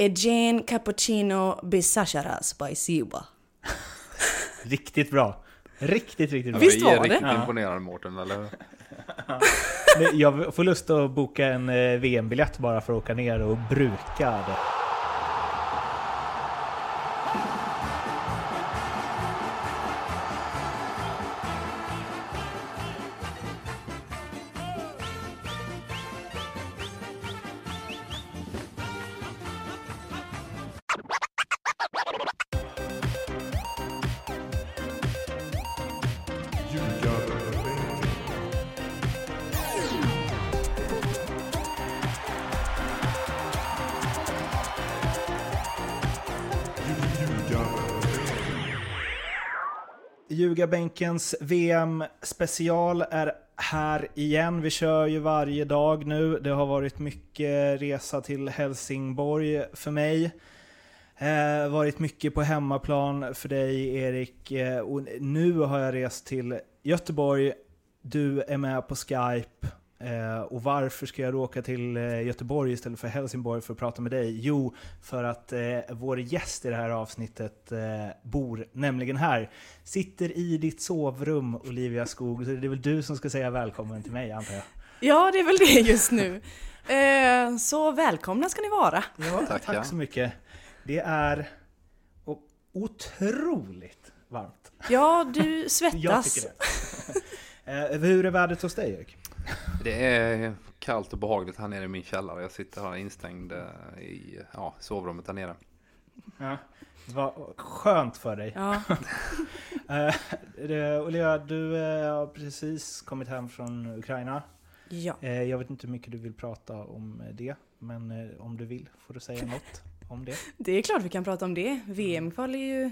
Eugene Cappuccino Bisashara Spiciba. Riktigt bra. Riktigt, riktigt bra. Visst var Vi är det? riktigt Ja. imponerad Mårten, eller Jag får lust att boka en eh, VM-biljett bara för att åka ner och bruka det. Ljugarbänkens VM-special är här igen. Vi kör ju varje dag nu. Det har varit mycket resa till Helsingborg för mig. Eh, varit mycket på hemmaplan för dig Erik. Eh, och nu har jag rest till Göteborg. Du är med på Skype. Eh, och varför ska jag åka till eh, Göteborg istället för Helsingborg för att prata med dig? Jo, för att eh, vår gäst i det här avsnittet eh, bor nämligen här. Sitter i ditt sovrum, Olivia Skog. Så det är väl du som ska säga välkommen till mig, antar jag? Ja, det är väl det just nu. Eh, så välkomna ska ni vara. Ja, tack, Tackar. så mycket. Det är otroligt varmt. Ja, du Jag svettas. tycker det. eh, hur är vädret hos dig, Erik? Det är kallt och behagligt här nere i min källare. Jag sitter här instängd eh, i ja, sovrummet där nere. Ja. Vad skönt för dig. Ja, det- Olivia, du eh, har precis kommit hem från Ukraina. ja. Eh, jag vet inte hur mycket du vill prata om det, men eh, om du vill får du säga något om det. Det är klart vi kan prata om det. VM-kval är ju,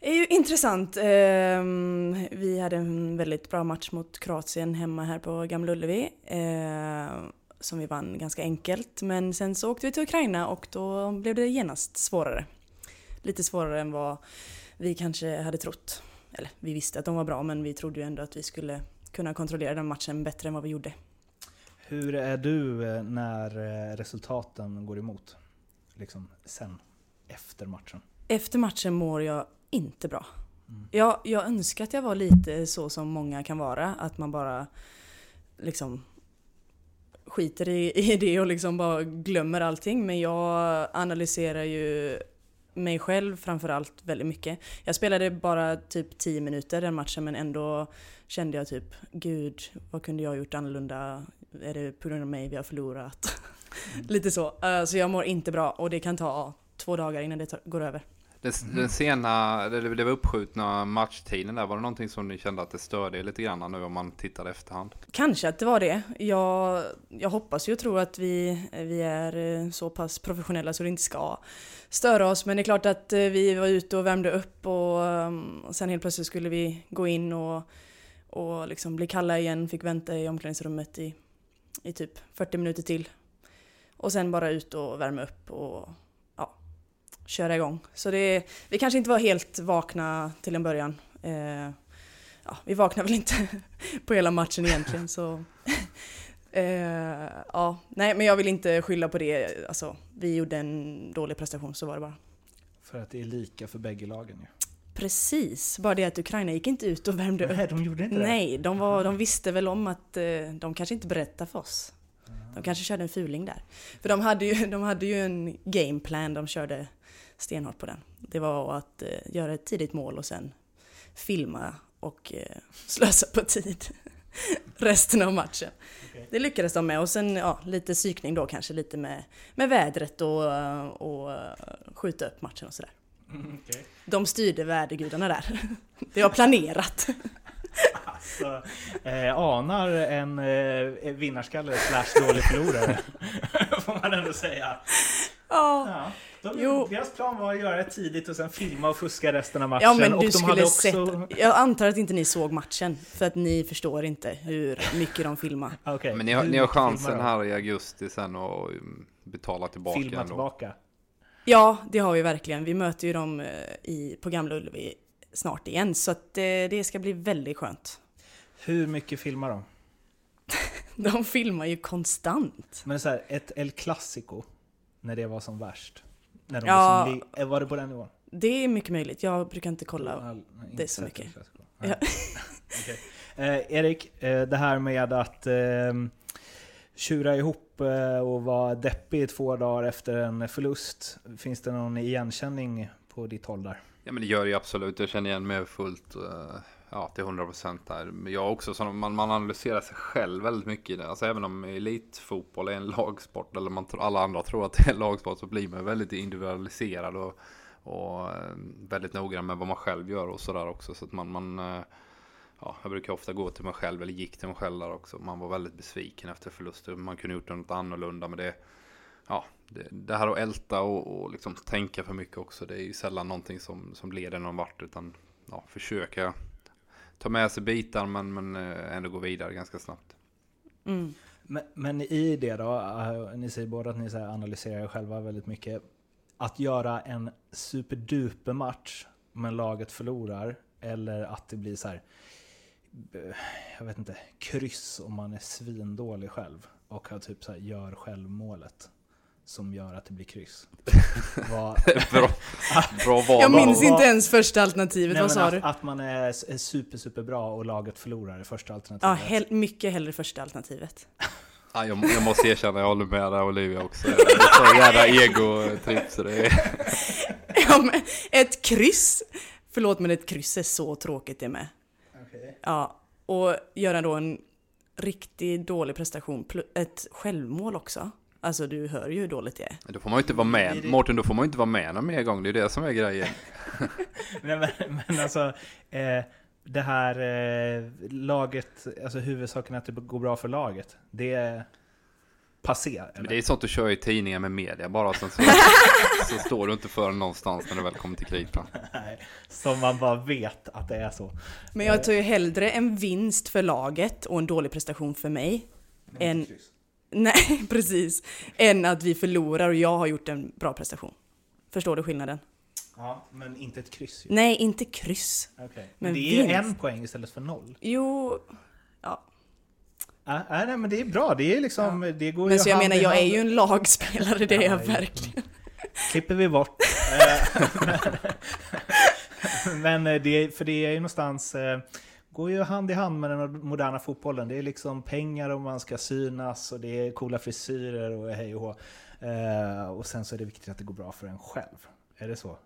är ju intressant. Ehm, vi hade en väldigt bra match mot Kroatien hemma här på Gamla Ullevi. eh, som vi vann ganska enkelt. Men sen så åkte vi till Ukraina och då blev det genast svårare. Lite svårare än vad vi kanske hade trott. Eller vi visste att de var bra men vi trodde ju ändå att vi skulle kunna kontrollera den matchen bättre än vad vi gjorde. Hur är du eh, när eh, resultaten går emot? Liksom sen, efter matchen. Efter matchen mår jag inte bra. Mm. Jag, jag önskar att jag var lite så som många kan vara. Att man bara liksom skiter i, i det och liksom bara glömmer allting. Men jag analyserar ju mig själv framförallt väldigt mycket. Jag spelade bara typ 10 minuter den matchen men ändå kände jag typ Gud, vad kunde jag ha gjort annorlunda? Är det på grund av mig vi har förlorat? Lite så. Eh, så jag mår inte bra och det kan ta två dagar innan det går över. Den, den sena, det, det var uppskjutna matchtiden där, var det någonting som ni kände att det störde lite grann nu om man tittar efterhand? Kanske att det var det. Jag, jag hoppas ju och tror att vi, vi är eh, så pass professionella så det inte ska störa oss. Men det är klart att eh, vi var ute och värmde upp och, um, och sen helt plötsligt skulle vi gå in och, och liksom bli kalla igen. Fick vänta i omklädningsrummet i, i typ 40 minuter till. Och sen bara ut och värma upp och köra igång. Så det, vi kanske inte var helt vakna till en början. Eh, ja, vi vaknade väl inte på hela matchen egentligen så... eh, ja, nej men jag vill inte skylla på det. Alltså, vi gjorde en dålig prestation, så var det bara. För att det är lika för bägge lagen ju. Precis, bara det att Ukraina gick inte ut och värmde upp. Nej, de gjorde inte det. Nej, de, var, de visste väl om att eh, de kanske inte berättade för oss. De kanske körde en fuling där. För de hade ju, de hade ju en gameplan, de körde stenhårt på den. Det var att eh, göra ett tidigt mål och sen filma och eh, slösa på tid resten av matchen. Okej. Det lyckades de med och sen ja, lite psykning då kanske lite med, med vädret och, och eh, skjuta upp matchen och sådär. Mm, okej. De styrde värdegudarna där. Det var planerat. Alltså, eh, anar en eh, vinnarskalle slash dålig förlorare. Får man ändå säga. Ja. Ja. De, Jo. Deras plan var att göra det tidigt och sen filma och fuska resten av matchen. Ja men och du de skulle hade också... sett. Jag antar att inte ni såg matchen. För att ni förstår inte hur mycket de filmar. Okej. Men ni har, ni har chansen här i augusti sen att mm, betala tillbaka Filma ändå. tillbaka. Ja, det har vi verkligen. Vi möter ju dem eh, i, på Gamla Ullevi snart igen. Så att eh, det ska bli väldigt skönt. Hur mycket filmar de? De filmar ju konstant. Men så här, ett El Clasico. När det var som värst? När de Ja. liksom, li- eh, var det på den nivån? Det är mycket möjligt. Jag brukar inte kolla. All- nej, inte det så mycket. Ja. Okej. Eh, Erik, eh, det här med att eh, tjura ihop eh, och vara deppig i två dagar efter en förlust. Finns det någon igenkänning på ditt håll där? Ja men det gör det ju absolut. Jag känner igen mig fullt. Ja till 100% där. Men jag också, så man, man analyserar sig själv väldigt mycket i det. Alltså även om elitfotboll är en lagsport eller man, alla andra tror att det är en lagsport så blir man väldigt individualiserad och, och eh, väldigt noggrann med vad man själv gör och sådär också. Så att man, man eh, ja, jag brukar ofta gå till mig själv eller gick till mig själv där också. Man var väldigt besviken efter förluster. Man kunde gjort något annorlunda men det ja, det, det här att älta och, och liksom tänka för mycket också. Det är ju sällan någonting som, som leder någon vart. Utan ja, försöka ta med sig bitar men, men eh, ändå gå vidare ganska snabbt. Mm. Men, men i det då, eh, ni säger båda att ni så här analyserar er själva väldigt mycket. Att göra en superduper match men laget förlorar eller att det blir så här, eh, jag vet inte, kryss om man är svindålig själv och har typ så här, gör självmålet som gör att det blir kryss. Vad, bra, bra val. Jag minns inte ens första alternativet. Nej, Vad sa att, du? att man är super, super bra och laget förlorar i första Ja, alternativet. hell mycket hellre första alternativet. Ja, jag, jag måste erkänna, jag håller med där Olivia också. Det är så jävla ego-tripp så det är... Ja, men ett kryss! Förlåt men ett kryss är så tråkigt det med. Okej. Ja, och göra då en riktigt dålig prestation, ett självmål också. Alltså du hör ju hur dåligt det är. Då får man ju inte vara med. Mårten, då får man ju inte vara med någon mer gång. Det är det som är grejen. Nej, men, men alltså, eh, det här eh, laget, alltså huvudsaken är att det går bra för laget. Det är passé. Eller? Men det är sånt du kör i tidningar med media bara. Sen så, så står du inte för någonstans när det väl kommer till kritan. Nej, som man bara vet att det är så. Men jag tar ju hellre en vinst för laget och en dålig prestation för mig. En, nej, precis. Än att vi förlorar och jag har gjort en bra prestation. Förstår du skillnaden? Ja, men inte ett kryss ju. Nej, inte kryss. Okej. Men det är vinst. en poäng istället för noll. Jo, Ah, ah, nej, men det är bra. Det är liksom, det går men ju så jag menar jag är ju en lagspelare, det är jag Ja, verkligen. klipper vi bort. Eh, Men eh, det, för det är ju någonstans, eh, går ju hand i hand med den moderna fotbollen. Det är liksom pengar och man ska synas och det är coola frisyrer och hej och hå. Eh, Och sen så är det viktigt att det går bra för en själv. Är det så?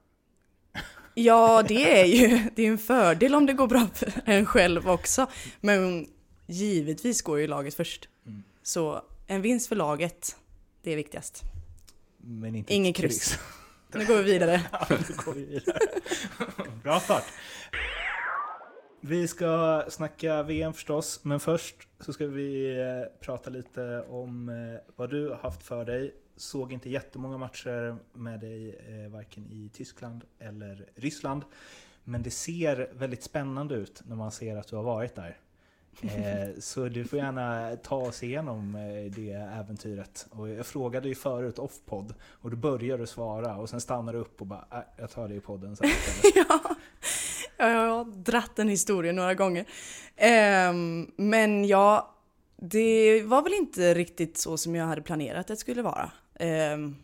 Ja, det är ju det är en fördel om det går bra för en själv också. Men givetvis går ju laget först. Mm. Så en vinst för laget, det är viktigast. Men inte Ingen ett kryss. Nu går vi vidare. Ja, går vi vidare. Bra start. Vi ska snacka VM förstås, men först så ska vi eh, prata lite om eh, vad du har haft för dig. Såg inte jättemånga matcher med dig, eh, varken i Tyskland eller Ryssland. Men det ser väldigt spännande ut när man ser att du har varit där. Så du får gärna ta oss igenom det äventyret. Och jag frågade ju förut off-podd och då börjar du svara och sen stannar du upp och bara äh, jag tar det i podden sen istället ja, jag har dratt den historien några gånger. Ehm, men ja, det var väl inte riktigt så som jag hade planerat att det skulle vara. Um,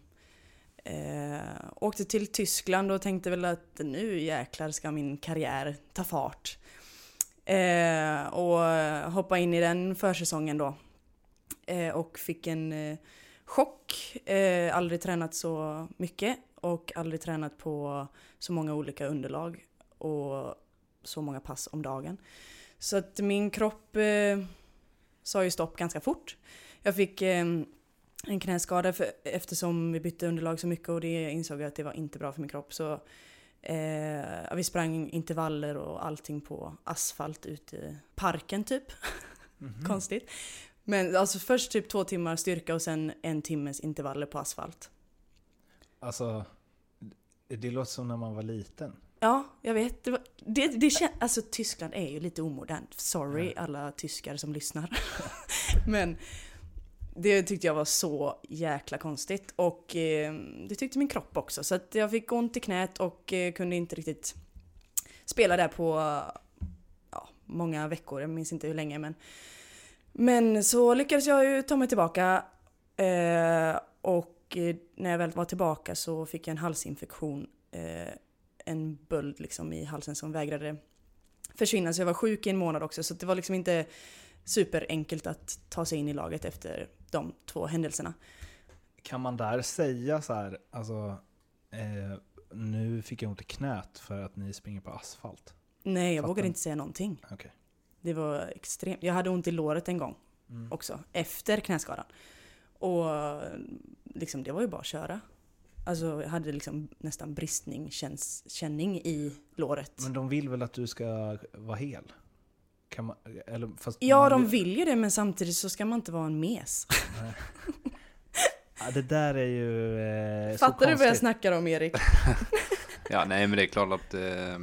åkte till Tyskland och tänkte väl att nu jäklar ska min karriär ta fart. Eh, och hoppa in i den försäsongen då. Eh, och fick en eh, chock. Eh, aldrig tränat så mycket och aldrig tränat på så många olika underlag och så många pass om dagen. Så att min kropp eh, sa ju stopp ganska fort. Jag fick eh, en knäskada för, eftersom vi bytte underlag så mycket och det insåg jag att det var inte bra för min kropp. Så eh, vi sprang intervaller och allting på asfalt ute i parken typ. Konstigt. Men alltså först typ två timmar styrka och sen en timmes intervaller på asfalt. Alltså, det låter som när man var liten. Ja, jag vet. Det, var, det, det kän, alltså Tyskland är ju lite omodernt. Sorry alla tyskar som lyssnar. Men det tyckte jag var så jäkla konstigt. Och eh, det tyckte min kropp också. Så att jag fick ont i knät och eh, kunde inte riktigt spela där på ja, många veckor. Jag minns inte hur länge men. Men så lyckades jag ju ta mig tillbaka. Eh, och eh, när jag väl var tillbaka så fick jag en halsinfektion. En böld liksom i halsen som vägrade försvinna. Så jag var sjuk i en månad också. Så det var liksom inte superenkelt att ta sig in i laget efter de två händelserna. Kan man där säga så här, alltså, eh, nu fick jag ont i knät för att ni springer på asfalt? Nej, jag Fattar. vågade inte säga någonting. Okej. Det var extremt. Jag hade ont i låret en gång Mm. också, efter knäskadan. Och liksom, det var ju bara att köra. Alltså jag hade liksom nästan bristning, känns, känning i låret. Men de vill väl att du ska vara hel? Kan man, eller, fast Ja, man de vill- ju det men samtidigt så ska man inte vara en mes. Ja, det där är ju eh, så Fattar du vad jag snackar om Erik? Ja, nej men det är klart att eh,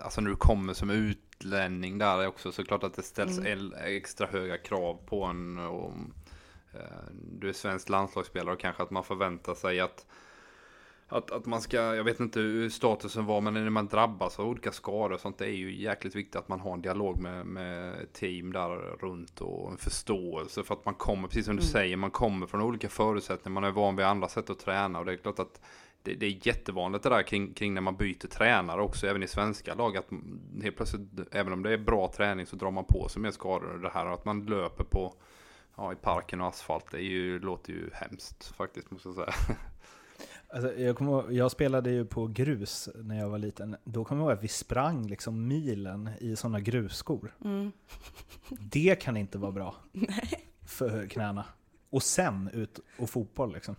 alltså när du kommer som utlänning där också så är det klart att det ställs Mm. extra höga krav på en. Och, du är svensk landslagsspelare och kanske att man förväntar sig att att, att man ska, jag vet inte hur statusen var, men när man drabbas av olika skador och sånt, det är ju jäkligt viktigt att man har en dialog med, med team där runt och en förståelse för att man kommer, precis som du Mm. säger, man kommer från olika förutsättningar, man är van vid andra sätt att träna och det är klart att det, det är jättevanligt det där kring, kring när man byter tränare också, även i svenska lag, att helt plötsligt, även om det är bra träning så drar man på sig mer skador. och Det här att man löper på, ja, i parken och asfalt, det är ju, låter ju hemskt faktiskt, måste jag säga. Alltså, jag, kommer, ihåg- jag spelade ju på grus när jag var liten. Då kommer jag ihåg att vi sprang liksom milen i sådana grusskor. Mm. Det kan inte vara bra för knäna. Och sen ut och fotboll liksom.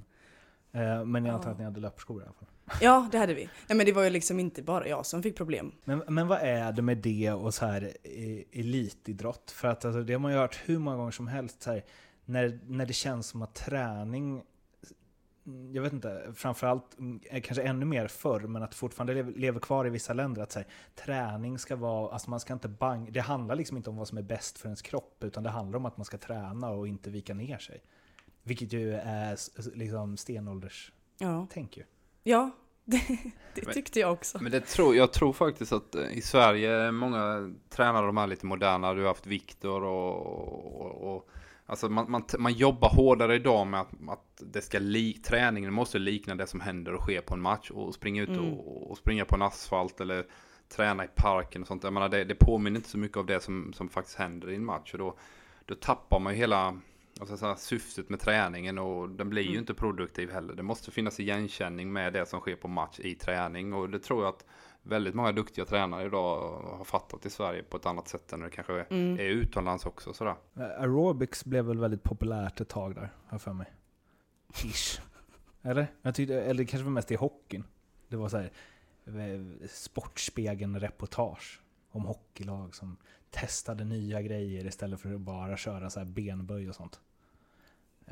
Eh, Men jag antar att ni hade löparskor i alla fall. Ja, det hade vi. Nej men det var ju liksom inte bara jag som fick problem. Men, men vad är det med det och så här eh, elitidrott? För att alltså, det har man ju hört hur många gånger som helst. Här, när, när det känns som att träning, mm, jag vet inte, framförallt mm, kanske ännu mer förr, men att fortfarande lever, kvar i vissa länder. Att här, träning ska vara, alltså man ska inte bang, det handlar liksom inte om vad som är bäst för ens kropp, utan det handlar om att man ska träna och inte vika ner sig. Vilket ju är liksom stenålders Ja, tänk ju. ja det, det Men- tyckte jag också. Men det tror, jag tror faktiskt att eh, i Sverige, många tränare de är lite moderna, du har haft Viktor och, och, och Alltså man, man, man jobbar hårdare idag med att, att det ska li, träningen måste likna det som händer och sker på en match och springa ut Mm. och, och springa på en asfalt eller träna i parken och sånt. Jag menar, det, det påminner inte så mycket av det som, som faktiskt händer i en match och då, då tappar man ju hela alltså, så här, syftet med träningen och den blir ju Mm. inte produktiv heller. Det måste finnas igenkänning med det som sker på match i träning och det tror jag att väldigt många duktiga tränare idag har fattat i Sverige på ett annat sätt än det kanske är, Mm. är utomlands också. Sådär. Eh, Aerobics blev väl väldigt populärt ett tag där, har för mig. Ish. Eller? Jag tyckte, eller det kanske var mest i hockeyn. Det var så här, eh, Sportspegeln-reportage om hockeylag som testade nya grejer istället för att bara köra så här benböj och sånt.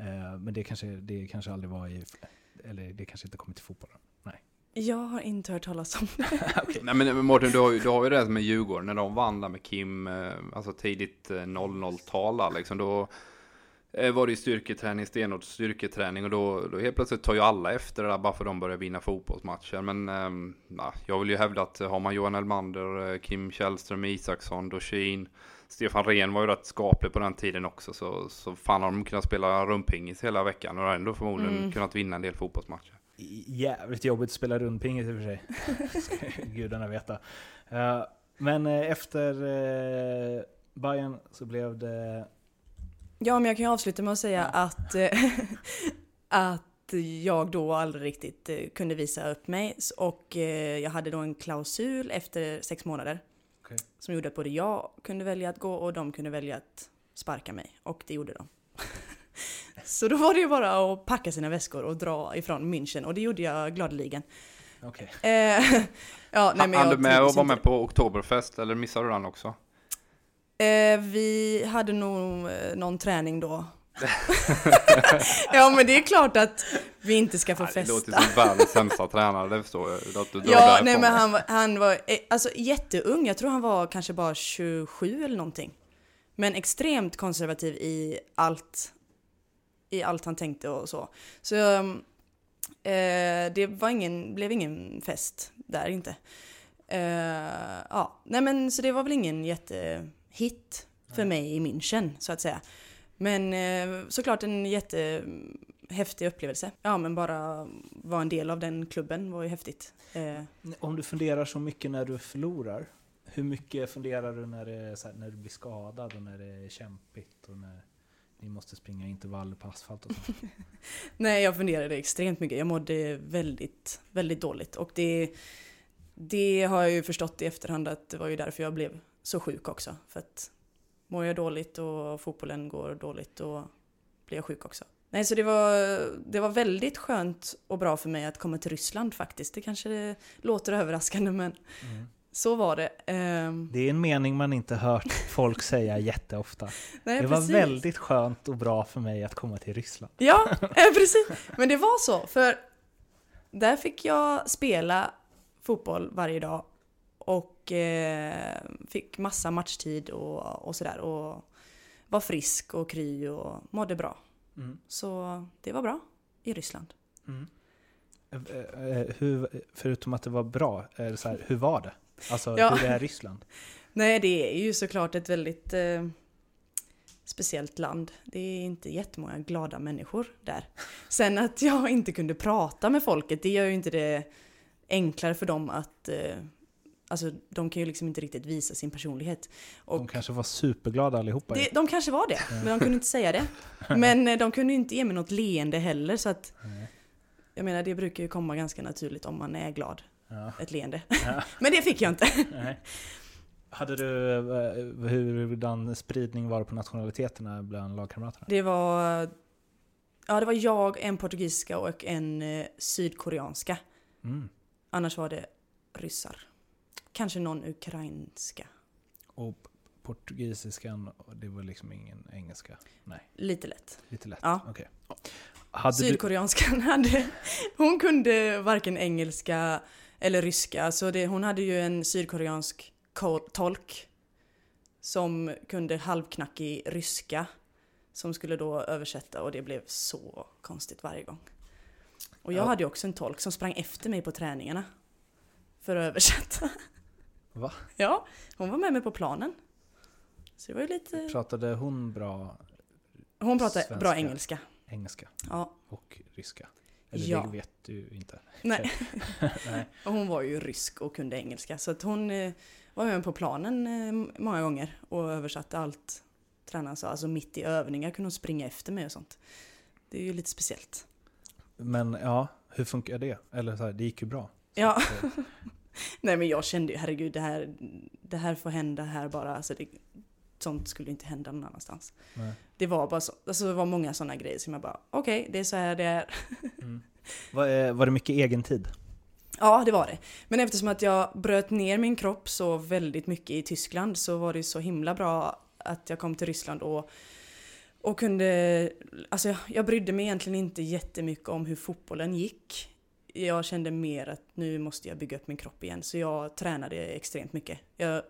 Eh, Men det kanske, det kanske aldrig var i, eller det kanske inte kommit till fotbollen. Jag har inte hört talas om det. Nej men Mårten, du har, ju, du har ju det med Djurgården när de vann där med Kim, eh, alltså tidigt eh, 00-tal där, liksom. Då eh, var det ju styrketräning, stenhård styrketräning och då, då helt plötsligt tar ju alla efter det där bara för att de börjar vinna fotbollsmatcher. Men eh, nah, jag vill ju hävda att har man Johan Elmander, eh, Kim Källström, Isaksson, Dorsin, Stefan Rehn var ju rätt skaplig på den tiden också så, så fan har de kunnat spela rumpingis hela veckan och har ändå förmodligen Mm. kunnat vinna en del fotbollsmatcher. Jävligt jobbigt att spela rundpingis i och för sig. Gudarna veta. Eh, Men eh, efter uh, Bayern så blev det... Ja, men jag kan ju avsluta med att säga att, eh, att jag då aldrig riktigt eh, kunde visa upp mig. Och eh, jag hade då en klausul efter sex månader. Okej. Som gjorde att både jag kunde välja att gå och de kunde välja att sparka mig. Och det gjorde de. Så då var det ju bara att packa sina väskor och dra ifrån München. Och det gjorde jag gladeligen. Okej. Eh, ja, nej, men Han jag du med och var med på Oktoberfest eller missade du den också? Eh, vi hade nog eh, någon träning då. ja men det är klart att vi inte ska få Nej, det festa. låter som världens sämsta tränare, det förstår jag. Att du Ja, nej men han, var- han var eh, alltså jätteung. Jag tror han var kanske bara 27 eller någonting. Men extremt konservativ i allt. I allt han tänkte och så. Så eh, det var ingen, blev ingen fest där inte. Eh, ja, nej men så det var väl ingen jättehit för mig i München så att säga. Men eh, såklart en jätte häftig upplevelse. Ja men bara vara en del av den klubben var ju häftigt. Eh, Om du funderar så mycket när du förlorar, hur mycket funderar du när, här, när du blir skadad och när det är kämpigt och när ni måste springa intervaller på asfalt och sånt? nej jag funderade extremt mycket. Jag mådde väldigt, väldigt dåligt. Och det, det har jag ju förstått i efterhand att det var ju därför jag blev så sjuk också. För att mår jag dåligt och fotbollen går dåligt då blir jag sjuk också. Nej, så det var, det var väldigt skönt och bra för mig att komma till Ryssland faktiskt. Det kanske det låter överraskande men Mm. så var det. Ehm, Det är en mening man inte hört folk säga jätteofta. nej, Det var precis. väldigt skönt och bra för mig att komma till Ryssland. Ja, eh, precis. Men det var så, för där fick jag spela fotboll varje dag och eh, fick massa matchtid och, och sådär. Och var frisk och kry och mådde bra. Mm. Så det var bra i Ryssland. Mm. Eh, eh, Hur, förutom att det var bra, är det så här, hur var det? Alltså Ja. hur är Ryssland? Nej, det är ju såklart ett väldigt eh, speciellt land. Det är inte jättemånga glada människor där. Sen att jag inte kunde prata med folket, det gör ju inte det enklare för dem att... Eh, alltså, de kan ju liksom inte riktigt visa sin personlighet. Och De kanske var superglada allihopa. det, de kanske var det, men de kunde inte säga det. Men eh, de kunde inte ge mig något leende heller, så att... Jag menar, det brukar ju komma ganska naturligt om man är glad. Ja. Ett leende. Ja. Men det fick jag inte. Nej. Hade du, eh, hurdan spridning var det på nationaliteterna bland lagkamraterna? Det var... Ja, det var jag, en portugisiska och en eh, sydkoreanska. Mm. Annars var det ryssar. Kanske någon ukrainska. Och portugisiskan, det var liksom ingen engelska? Nej, Lite lätt. lite lätt. Ja. Okej. Hade du, Sydkoreanskan hade... Hon kunde varken engelska eller ryska. Så det, hon hade ju en sydkoreansk ko- tolk. Som kunde halvknackig ryska. Som skulle då översätta och det blev så konstigt varje gång. Och jag Ja. hade ju också en tolk som sprang efter mig på träningarna. För att översätta. Va? Ja, hon var med mig på planen. Så det var ju lite... pratade hon bra Hon pratade Svenska. bra engelska. engelska Ja, och ryska? Eller Ja. det vet du inte. nej. Nej. Och hon var ju rysk och kunde engelska. Så att hon eh, var med på planen eh, många gånger och översatte allt tränaren sa. Alltså mitt i övningar kunde hon springa efter mig och sånt. Det är ju lite speciellt. Men ja, hur funkar det? Eller så här, det gick ju bra. Så Ja. Nej men jag kände ju herregud det här, det här får hända här bara. Alltså det, sånt skulle inte hända någon annanstans. nej. Det var bara så, alltså det var många sådana grejer som jag bara okej det är så här det är. Mm. Var, var det mycket egen tid? Ja, det var det. Men eftersom att jag bröt ner min kropp så väldigt mycket i Tyskland så var det så himla bra att jag kom till Ryssland och, och kunde... Alltså jag, jag brydde mig egentligen inte jättemycket om hur fotbollen gick. Jag kände mer att nu måste jag bygga upp min kropp igen så jag tränade extremt mycket. Jag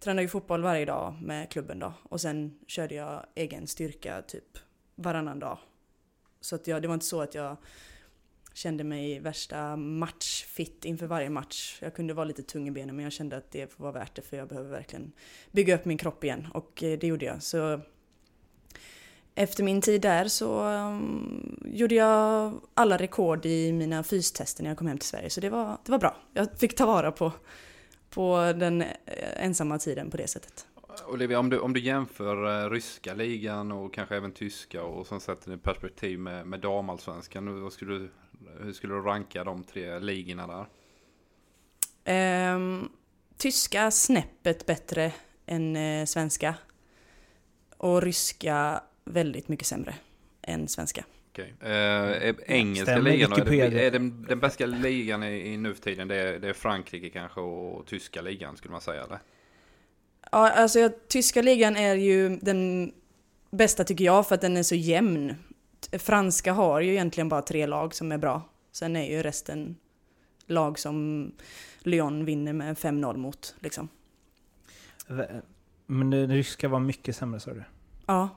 tränade ju fotboll varje dag med klubben då och sen körde jag egen styrka typ varannan dag. Så att jag, det var inte så att jag kände mig värsta matchfit inför varje match. Jag kunde vara lite tung i benen men jag kände att det var värt det för jag behöver verkligen bygga upp min kropp igen och eh, det gjorde jag. Så efter min tid där så um, gjorde jag alla rekord i mina fystester när jag kom hem till Sverige så det var, det var bra. Jag fick ta vara på, på den eh, ensamma tiden på det sättet. Olivia, om du, om du jämför eh, ryska ligan och kanske även tyska och sen sätter det i perspektiv med, med damallsvenskan. vad skulle du, hur skulle du ranka de tre ligorna där? Ehm, tyska snäppet bättre än eh, svenska. Och ryska väldigt mycket sämre än svenska. Okej. Eh, är engelska Stämmer ligan, är, det, är den, den bästa ligan i, i nu för tiden, det är, det är Frankrike kanske och tyska ligan skulle man säga eller? Ja, alltså jag, tyska ligan är ju den bästa tycker jag för att den är så jämn. Franska har ju egentligen bara tre lag som är bra. Sen är ju resten lag som Lyon vinner med 5-0 mot. Liksom. Men det ryska var mycket sämre sa du? Ja,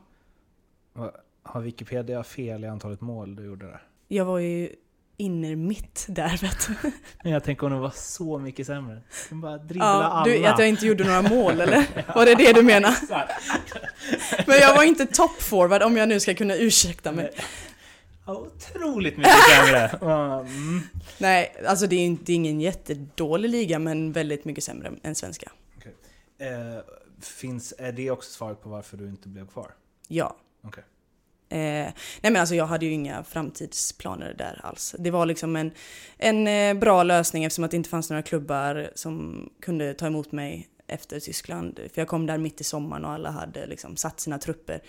Har Wikipedia fel i antalet mål du gjorde där? jag var ju inner mitt där vet du. Men jag tänker om det var så mycket sämre. De bara dribbla Ja, alla. du, att jag inte gjorde några mål eller? Var det det du menar? Men jag var inte toppforward om jag nu ska kunna ursäkta mig. otroligt mycket sämre. Mm. Nej, alltså det är, inte, ingen jättedålig liga men väldigt mycket sämre än svenska. Eh, finns, är det också svaret på varför du inte blev kvar? Ja. Okej. Eh, nej men alltså jag hade ju inga framtidsplaner där alls. Det var liksom en, en eh, bra lösning eftersom att det inte fanns några klubbar som kunde ta emot mig efter Tyskland. För jag kom där mitt i sommaren och alla hade liksom satt sina trupper.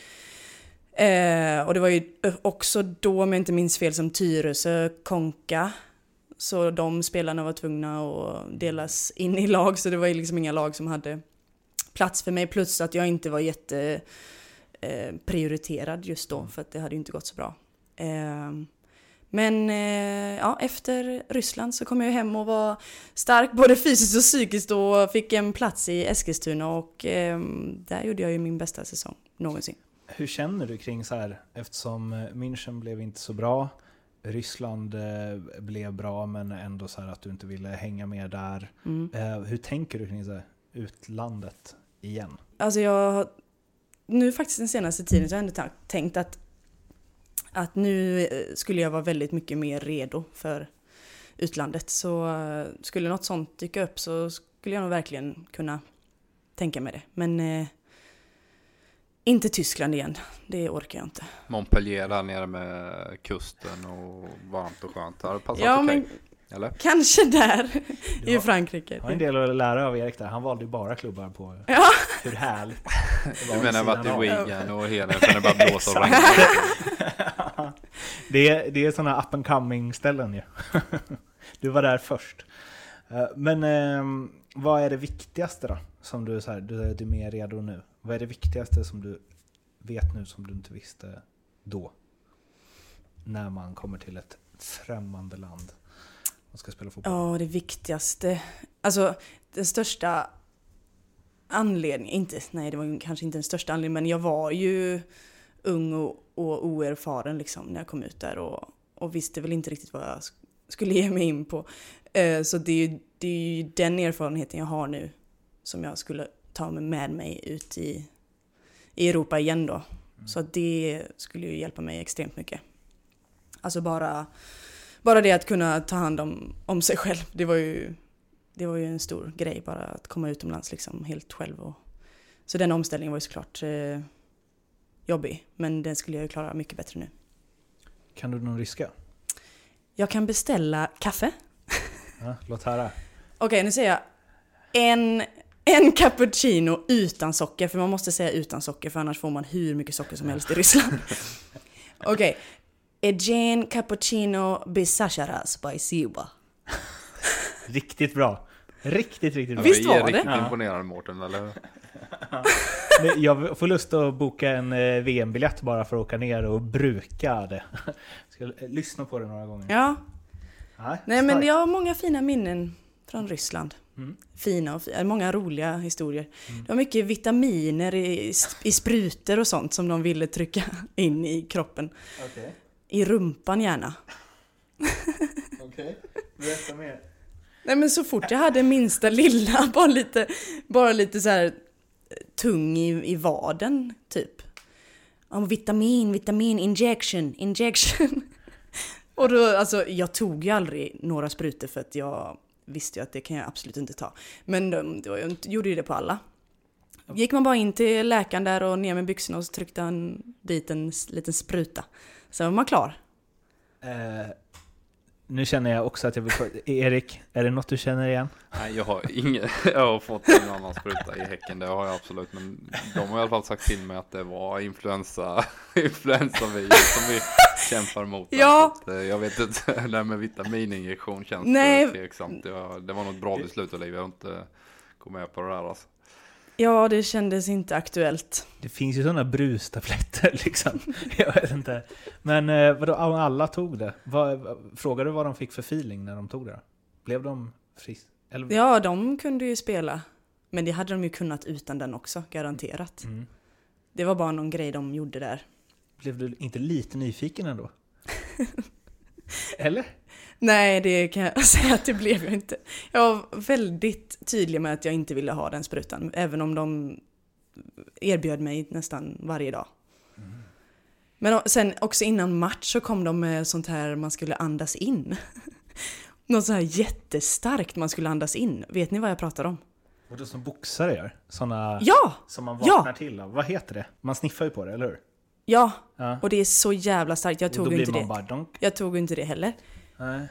Eh, och det var ju eh, också då, om jag inte minns fel, som Tyresö konka. Så de spelarna var tvungna att delas in i lag, så det var ju liksom inga lag som hade plats för mig. Plus att jag inte var jätte eh, prioriterad just då, för att det hade ju inte gått så bra. Eh, men eh, ja, efter Ryssland så kom jag hem och var stark både fysiskt och psykiskt och fick en plats i Eskilstuna och eh, där gjorde jag ju min bästa säsong någonsin. Hur känner du kring så här, eftersom München blev inte så bra, Ryssland eh, blev bra men ändå så här att du inte ville hänga med där. Mm. Eh, hur tänker du kring så här, utlandet igen? Alltså jag nu faktiskt den senaste tiden så har jag ändå tänkt att, att nu eh, skulle jag vara väldigt mycket mer redo för utlandet. Så eh, skulle något sånt dyka upp så skulle jag nog verkligen kunna tänka mig det. Men eh, inte Tyskland igen, det orkar jag inte. Montpellier där nere med kusten och varmt och skönt. Det passat ja, okej? men Eller? Kanske där Du i har- Frankrike. Jag har en del att lära av Erik där. Han valde ju bara klubbar på Ja. hur härligt det var Du menar av. Wigan och hela sen det bara blåser och det, är, det är sådana up and coming ställen ju. du var där först. Eh, Men ehm, vad är det viktigaste då? Som du, är så här, du, är- du är mer redo nu. Vad är det viktigaste som du vet nu som du inte visste då? När man kommer till ett främmande land och ska spela fotboll. Ja, det viktigaste. Alltså, den största anledningen, inte, nej det var kanske inte den största anledningen, men jag var ju ung och, och oerfaren liksom när jag kom ut där och, och visste väl inte riktigt vad jag sk- skulle ge mig in på. Eh, så det är, ju, det är ju den erfarenheten jag har nu som jag skulle ta med mig ut i, i Europa igen då. Så att det skulle ju hjälpa mig extremt mycket. Alltså bara bara det att kunna ta hand om, om sig själv, det var, ju, det var ju en stor grej bara att komma utomlands liksom helt själv. Och, så den omställningen var ju såklart eh, jobbig, men den skulle jag ju klara mycket bättre nu. Kan du någon ryska? Jag kan beställa kaffe. Ja, låt höra. Okej, nu säger jag en, en cappuccino utan socker, för man måste säga utan socker för annars får man hur mycket socker som helst i Ryssland. Okej. Eugene cappuccino bisashara spiciba. Riktigt bra. Riktigt, riktigt bra. Visst var det? riktigt Ja. imponerade Mårten, eller hur? Jag får lust att boka en eh, VM-biljett bara för att åka ner och bruka det. Ska eh, lyssna på det några gånger. Ja, Nej, Nej men jag har många fina minnen från Ryssland. Mm. Fina och fi- många roliga historier. Det var mycket vitaminer i, i sprutor och sånt som de ville trycka in i kroppen. Okej, I rumpan gärna. okej. Berätta mer. Nej men så fort jag hade minsta lilla, bara lite, bara lite så här eh, tung i, i vaden typ. Ja, vitamin, vitamin, injection, injection. Och då, alltså jag tog ju aldrig några sprutor för att jag visste ju att det kan jag absolut inte ta. Men då, jag gjorde ju det på alla. Gick man bara in till läkaren där och ner med byxorna och så tryckte han dit en liten spruta. Så var man klar. Eh, nu känner jag också att jag vill Erik, är det något du känner igen? Nej, jag har ingen, jag har fått en annan spruta i häcken, det har jag absolut. Men de har i alla fall sagt till mig att det var influensa, influensavirus som vi kämpar mot. Ja. Att, eh, jag vet inte, det där med vitamininjektion känns Nej. Nej. tveksamt. Det var, det var något bra beslut Olivia, jag har inte gått med på det där alltså. Ja, det kändes inte aktuellt. Det finns ju sådana brustabletter liksom. Jag vet inte. Men eh, vadå, om alla tog det? Vad, frågade du vad de fick för feeling när de tog det då? Blev de friska? Eller? Ja, de kunde ju spela. Men det hade de ju kunnat utan den också, garanterat. Mm. Det var bara någon grej de gjorde där. Blev du inte lite nyfiken ändå? Eller? Nej, det kan jag säga att det blev jag inte. Jag var väldigt tydlig med att jag inte ville ha den sprutan, även om de erbjöd mig nästan varje dag. Men o- sen också innan match så kom de med sånt här man skulle andas in. Något så här jättestarkt man skulle andas in. Vet ni vad jag pratar om? Det som boxare gör? Såna Ja! som man Ja! vaknar till av. Vad heter det? Man sniffar ju på det, eller hur? Ja! Ja. Och det är så jävla starkt. Jag tog inte det. bara. Jag tog inte det heller. Nej.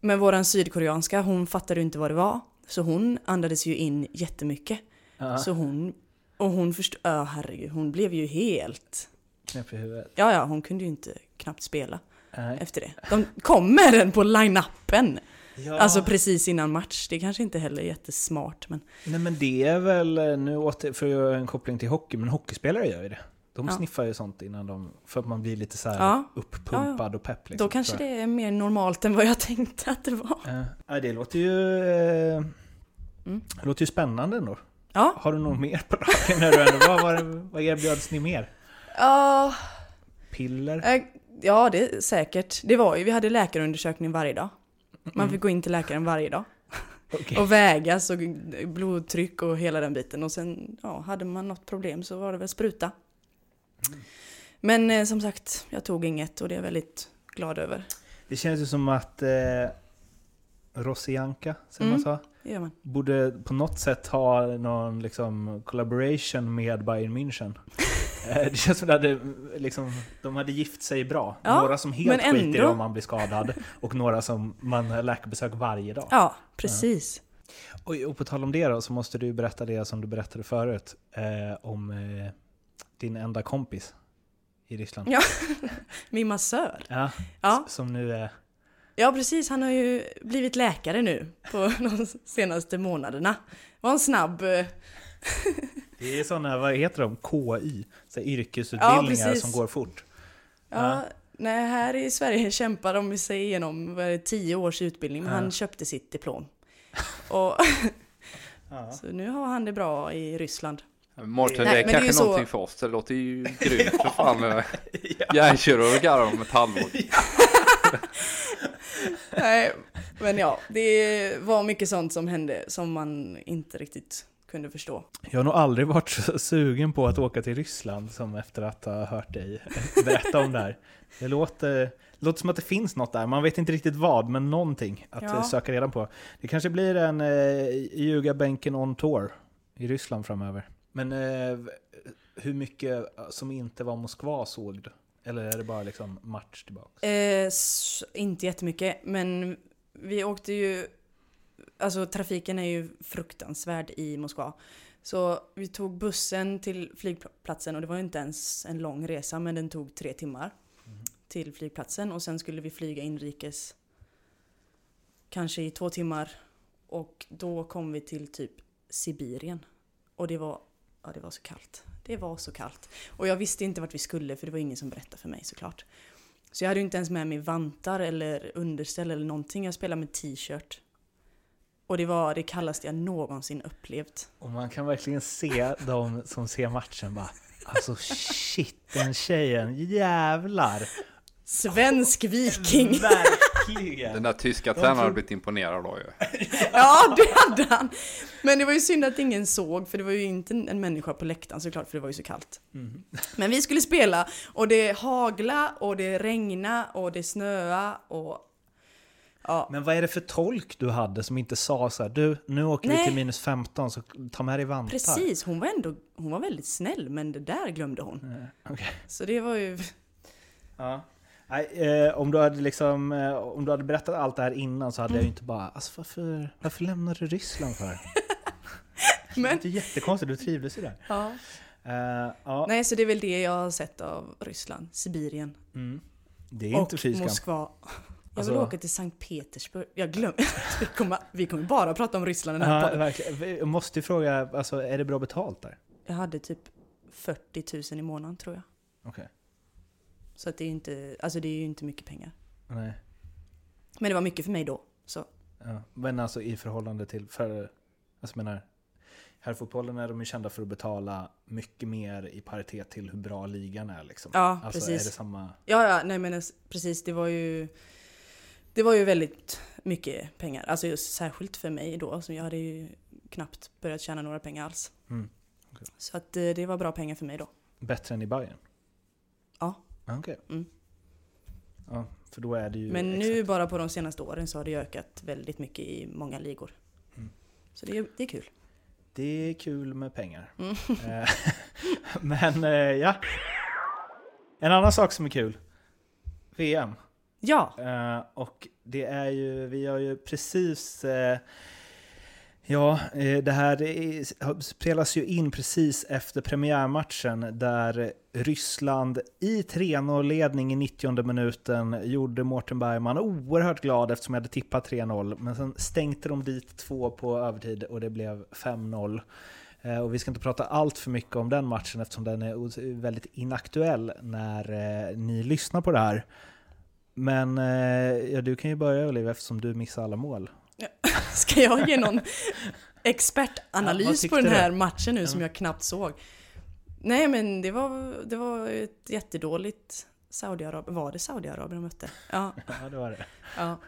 Men våran sydkoreanska, hon fattade ju inte vad det var. Så hon andades ju in jättemycket. Ja. Så hon, och hon förstod, ja herregud, hon blev ju helt, Knäpp i huvudet. ja ja, hon kunde ju inte knappt spela Nej. efter det. De kom med den på line-upen. Ja. Alltså precis innan match. Det kanske inte heller är jättesmart men Nej men det är väl, eh, nu åter, för att göra en koppling till hockey, men hockeyspelare gör ju det. De Ja. sniffar ju sånt innan de, för att man blir lite så här Ja. uppumpad och pepp. Liksom, då kanske det är mer normalt än vad jag tänkte att det var. Ja, det låter ju... Eh, Mm. Låter ju spännande ändå. Ja, Har du något mer på raken? när du ändå- vad, vad, vad erbjöds ni mer? ja, Piller? eh, ja det är säkert. Det var ju, vi hade läkarundersökning varje dag. Man Mm. fick gå in till läkaren varje dag. Okej. Och vägas och blodtryck och hela den biten. Och sen ja, hade man något problem så var det väl spruta. Men eh, som sagt, jag tog inget och det är jag väldigt glad över. Det känns ju som att eh, Rosianka, som Mm. man sa, Det gör man. borde på något sätt ha någon liksom collaboration med Bayern München. Eh, Det känns som att det hade, liksom, de hade gift sig bra. Ja, några som helt men skiter i ändå. om man blir skadad och några som man har läkarbesök varje dag. Ja, precis. Och, och på tal om det då, så måste du berätta det som du berättade förut eh, om eh, din enda kompis i Ryssland. Ja. Min massör. Ja, Ja. Som nu är... ja, precis. Han har ju blivit läkare nu på de senaste månaderna. Var en snabb... eh, Det är sådana, vad heter de? KI? Så yrkesutbildningar precis. som går fort. Ja, nej, här i Sverige kämpar de sig igenom tio års utbildning, men Ja. han köpte sitt diplom. Och, Ja. så nu har han det bra i Ryssland. Mårten, Nej, det är men det är kanske så- någonting för oss. Det låter ju grymt för fan. Hjärnkirurgar om ett halvår. Nej, men ja, det var mycket sånt som hände som man inte riktigt kunde förstå. Jag har nog aldrig varit så sugen på att åka till Ryssland som efter att ha hört dig berätta om det här. Det låter, det låter som att det finns något där, man vet inte riktigt vad, men någonting att Ja. söka reda på. Det kanske blir en eh, ljugarbänken on tour i Ryssland framöver. Men eh, hur mycket som inte var Moskva såg du? Eller är det bara liksom match tillbaka? Eh, inte jättemycket, men vi åkte ju... Alltså trafiken är ju fruktansvärd i Moskva. Så vi tog bussen till flygplatsen och det var ju inte ens en lång resa men den tog tre timmar till flygplatsen och sen skulle vi flyga inrikes kanske i två timmar och då kom vi till typ Sibirien och det var, ja, det var så kallt. Det var så kallt. Och jag visste inte vart vi skulle för det var ingen som berättade för mig såklart. Så jag hade ju inte ens med mig vantar eller underställ eller någonting. Jag spelade med t-shirt. Och det var det kallaste jag någonsin upplevt. Och man kan verkligen se de som ser matchen bara Alltså shit, den tjejen, jävlar! Svensk viking! Verkligen! Den där tyska tränaren tror- hade blivit imponerad då ju. Ja, det hade han! Men det var ju synd att ingen såg, för det var ju inte en människa på läktaren såklart, för det var ju så kallt. Mm. Men vi skulle spela, och det hagla och det regna och det snöa och... Ja, Men vad är det för tolk du hade som inte sa så här, du, nu åker vi Nej. till minus 15 så ta med dig vantar? precis. Hon var ändå hon var väldigt snäll, men det där glömde hon. Eh, okej. Så det var ju... Ja. Nej, eh, om, du hade liksom, eh, om du hade berättat allt det här innan så hade jag ju inte bara, alltså varför, varför lämnar du Ryssland för? Men, Det är jättekonstigt, du trivdes ju där. ja. Eh, ja, Nej, så det är väl det jag har sett av Ryssland, Sibirien mm. Det är inte fy skam. Moskva. Jag vill Alltså- åka till Sankt Petersburg. Jag glömmer. vi, kommer, vi kommer bara prata om Ryssland den här Ja, verkligen. Jag måste ju fråga, alltså, är det bra betalt där? Jag hade typ 40 000 i månaden tror jag. Okej. Så att det är ju inte, alltså det är ju inte mycket pengar. Nej. Men det var mycket för mig då. Så Ja. Men alltså i förhållande till, för, alltså menar, herrfotbollen är de ju kända för att betala mycket mer i paritet till hur bra ligan är liksom. ja, Alltså precis. är det samma? Ja, ja, nej men es- precis. Det var ju Det var ju väldigt mycket pengar. Alltså just särskilt för mig då. Så jag hade ju knappt börjat tjäna några pengar alls. Mm. Okej. Så att eh, det var bra pengar för mig då. Bättre än i Bayern? Okej. Mm. Ja, för då är det ju... Men nu exakt. bara på de senaste åren så har det ökat väldigt mycket i många ligor. Mm. Så det är, det är kul. Det är kul med pengar. Mm. Eh, Men eh, ja. En annan sak som är kul. VM. Ja, Eh, och det är ju, vi har ju precis... Ja, eh, det här spelas ju in precis efter premiärmatchen där Ryssland i 3-0-ledning i 90 minuten gjorde Mårten Bergman oerhört glad eftersom jag hade tippat 3-0. Men sen stänkte de dit två på övertid och det blev 5-0. Eh, och vi ska inte prata allt för mycket om den matchen eftersom den är väldigt inaktuell när eh, ni lyssnar på det här. Men ja, du kan ju börja Olivia eftersom du missade alla mål. ska jag ge någon Ja, expertanalys tyckte på den du? här matchen nu som Ja. jag knappt såg? Nej men det var, det var ett jättedåligt Saudiarabien. Var det Saudiarabien de mötte? Ja, Ja, det var det. ja.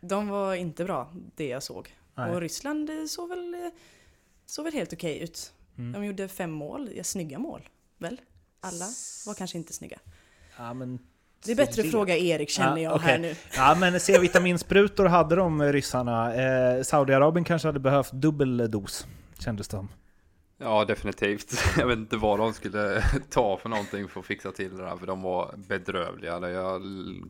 De var inte bra, det jag såg. Nej. Och Ryssland såg väl, såg väl helt okej ut. Mm. De gjorde fem mål, ja, snygga mål. Väl? Alla var kanske inte snygga. Ja, men Det är bättre att fråga Erik känner Ja, jag okej. här nu. Ja, men C-vitaminsprutor hade de eh, ryssarna. Eh, Saudiarabien kanske hade behövt dubbel dos, kändes det som. Ja, definitivt. Jag vet inte vad de skulle ta för någonting för att fixa till det där, för de var bedrövliga. Jag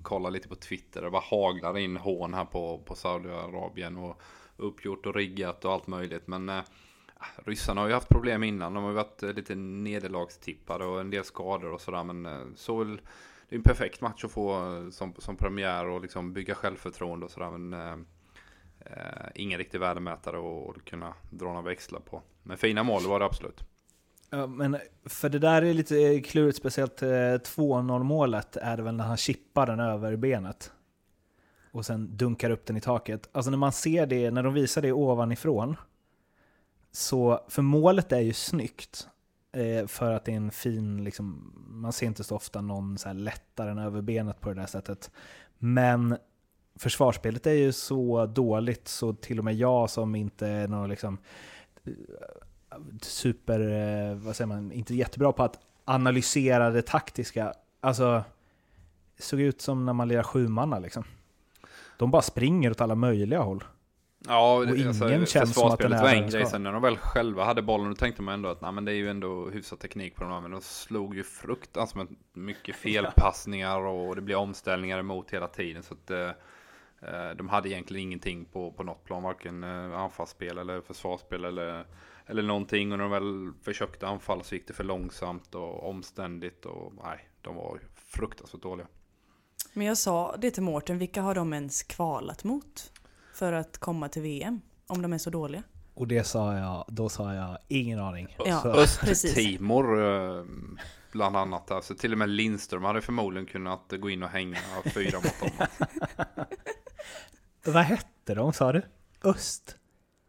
kollade lite på Twitter, det bara haglar in hån här på, på Saudiarabien och uppgjort och riggat och allt möjligt. Men eh, ryssarna har ju haft problem innan, de har ju varit eh, lite nederlagstippade och en del skador och sådär. Men eh, så väl, det är en perfekt match att få eh, som, som premiär och liksom bygga självförtroende och sådär. Men eh, eh ingen riktig värdemätare att kunna dra några växlar på. Men fina mål var det absolut. Ja, men för det där är lite klurigt, speciellt eh, 2-0 målet är det väl när han chippar den över benet. Och sen dunkar upp den i taket. Alltså när man ser det, när de visar det ovanifrån. Så, för målet är ju snyggt. Eh, för att det är en fin, liksom, man ser inte så ofta någon så här lättare än över benet på det där sättet. Men försvarsspelet är ju så dåligt så till och med jag som inte är någon liksom eh, super, eh, vad säger man, inte jättebra på att analysera det taktiska. Alltså, det såg ut som när man lirar sjumanna liksom. De bara springer åt alla möjliga håll. Ja, Och det- alltså, ingen känns att den försvarsspelet var en grej. Sen när de väl själva hade bollen, då tänkte man ändå att nej, men det är ju ändå hyfsad teknik på de här. Men de slog ju fruktansvärt mycket felpassningar och det blir omställningar emot hela tiden. Så att eh, eh, de hade egentligen ingenting på, på något plan, varken eh, anfallsspel eller försvarsspel eller, eller någonting. Och när de väl försökte anfalla så gick det för långsamt och omständigt och nej, de var fruktansvärt dåliga. Men jag sa det till Mårten, vilka har de ens kvalat mot? För att komma till VM? Om de är så dåliga? Och det sa jag, då sa jag ingen aning. Ja. Östtimor eh, bland annat. Alltså till och med Lindström hade förmodligen kunnat gå in och hänga fyra mot dem. vad hette de sa du? Öst?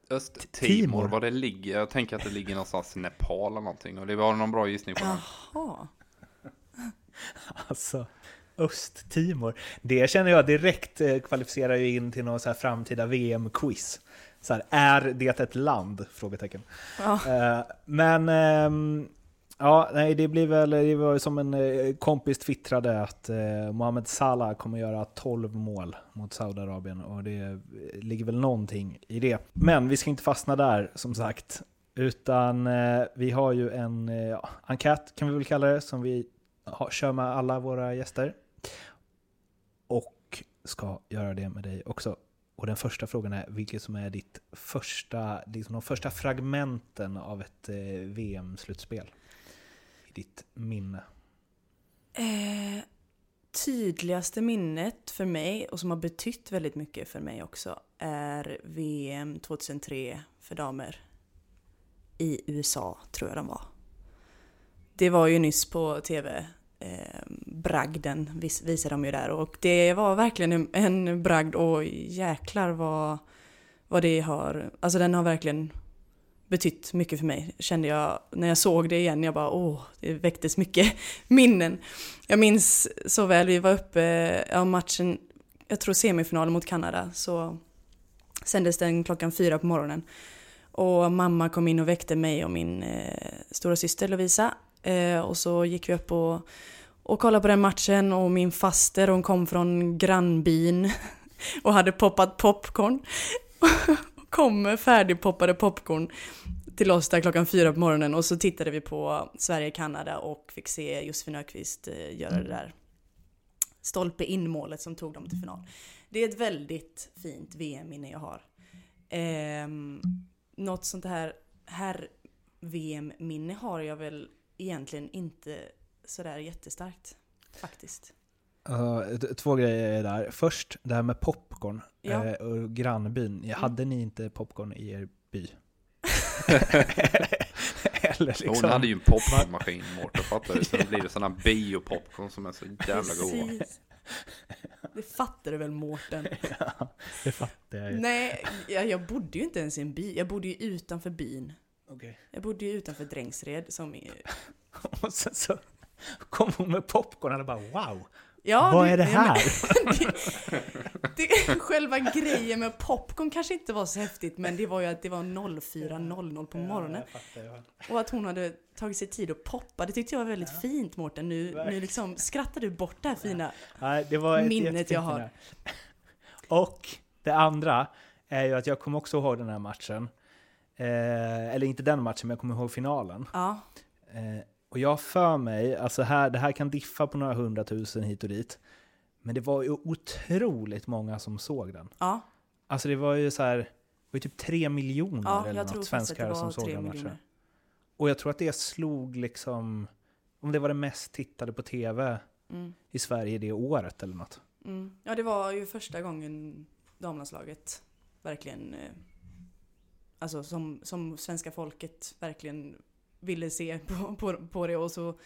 Östtimor, Timor. var det ligger? Jag tänker att det ligger någonstans i Nepal eller någonting. Och det var någon bra gissning på det. Jaha. Alltså, Östtimor. Det känner jag direkt eh, kvalificerar ju in till någon så här framtida VM-quiz. Så här, är det ett land? Frågetecken. Ja. Eh, men ehm, ja, nej, det blir väl, det var ju som en eh, kompis twittrade att Mohamed Salah kommer göra 12 mål mot Saudiarabien och det ligger väl någonting i det. Men vi ska inte fastna där som sagt, utan vi har ju en ja, enkät kan vi väl kalla det som vi kör med alla våra gäster. Och ska göra det med dig också. Och den första frågan är vilket som är ditt första, liksom de första fragmenten av ett eh, VM-slutspel? I ditt minne. Eh, tydligaste minnet för mig och som har betytt väldigt mycket för mig också är VM 2003 för damer. I USA tror jag de var. Det var ju nyss på tv. Eh, bragden vis, visade de ju där och det var verkligen en, en bragd och jäklar vad, vad det har, alltså den har verkligen betytt mycket för mig kände jag när jag såg det igen. Jag bara åh, det väcktes mycket minnen. Jag minns så väl, vi var uppe, ja matchen, jag tror semifinalen mot Kanada, så sändes den klockan fyra på morgonen. Och mamma kom in och väckte mig och min eh, stora syster Lovisa. Eh, och så gick vi upp och, och kollade på den matchen och min faster hon kom från grannbyn och hade poppat popcorn. kom med färdigpoppade popcorn till oss där klockan fyra på morgonen och så tittade vi på Sverige-Kanada och fick se Josefin Öqvist eh, göra det där stolpe in målet som tog dem till final. Det är ett väldigt fint VM-minne jag har. Eh, något sånt här herr-VM-minne har jag väl egentligen inte sådär jättestarkt. Faktiskt. Uh, två grejer där. Först, det här med popcorn Ja. eh, och grannbyn. Hade ni inte popcorn i er by? Eller liksom... Hon hade ju en popcornmaskin, Mårten, fattar du? Så då blir det sådana biopopcorn som är så jävla goda. Det fattar du väl Mårten? Ja, det fattar jag ju. Nej, jag, jag bodde ju inte ens i en by. Jag bodde ju utanför byn. Okej. Jag bodde ju utanför Drängsred som är... Och sen så kom hon med popcorn och bara wow, Ja, vad är det nej, men- här? det, det, själva grejen med popcorn kanske inte var så häftigt men det var ju att det var 04.00 på morgonen. Ja, fattar. Och att hon hade tagit sig tid att poppa, det tyckte jag var väldigt fint Mårten. Nu, nu liksom skrattar du bort det här fina. Det Minnet jag har. Och det andra är ju att jag kommer också ihåg den här matchen. Eh, eller inte den matchen, men jag kommer ihåg finalen. Ja, Eh, och jag för mig, alltså här, det här kan diffa på några hundratusen hit och dit. Men det var ju otroligt många som såg den. ja, Alltså det var ju så här, det var ju typ tre miljoner ja eller något svenskar som såg den matchen. Och jag tror att det slog liksom, om det var det mest tittade på tv Mm, i Sverige det året eller något. mm. Ja, det var ju första gången damlandslaget verkligen, eh, alltså som, som svenska folket verkligen ville se på, på, på det och så,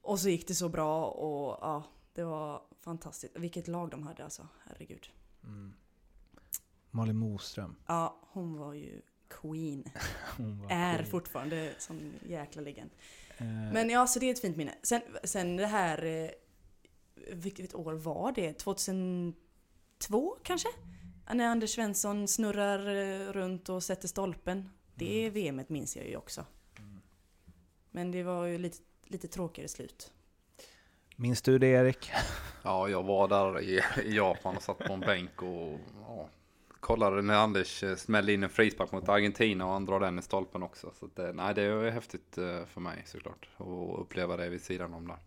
och så gick det så bra och ja, det var fantastiskt. Vilket lag de hade alltså, herregud. Mm. Malin Moström. Ja, hon var ju queen. Hon var Är skit. fortfarande sån jäkla legend. Eh, Men ja, så det är ett fint minne. Sen, sen det här, eh, vilket år var det? 2002 kanske? När Anders Svensson snurrar eh, runt och sätter stolpen. Det VMet minns jag ju också. Men det var ju lite, lite tråkigare slut. Minns du det Erik? Ja, jag var där i, i Japan och satt på en bänk och ja, kollade när Anders eh, smällde in en frispark mot Argentina och han drar den i stolpen också. Så att, det- nej, det är häftigt eh, för mig såklart att uppleva det vid sidan om där.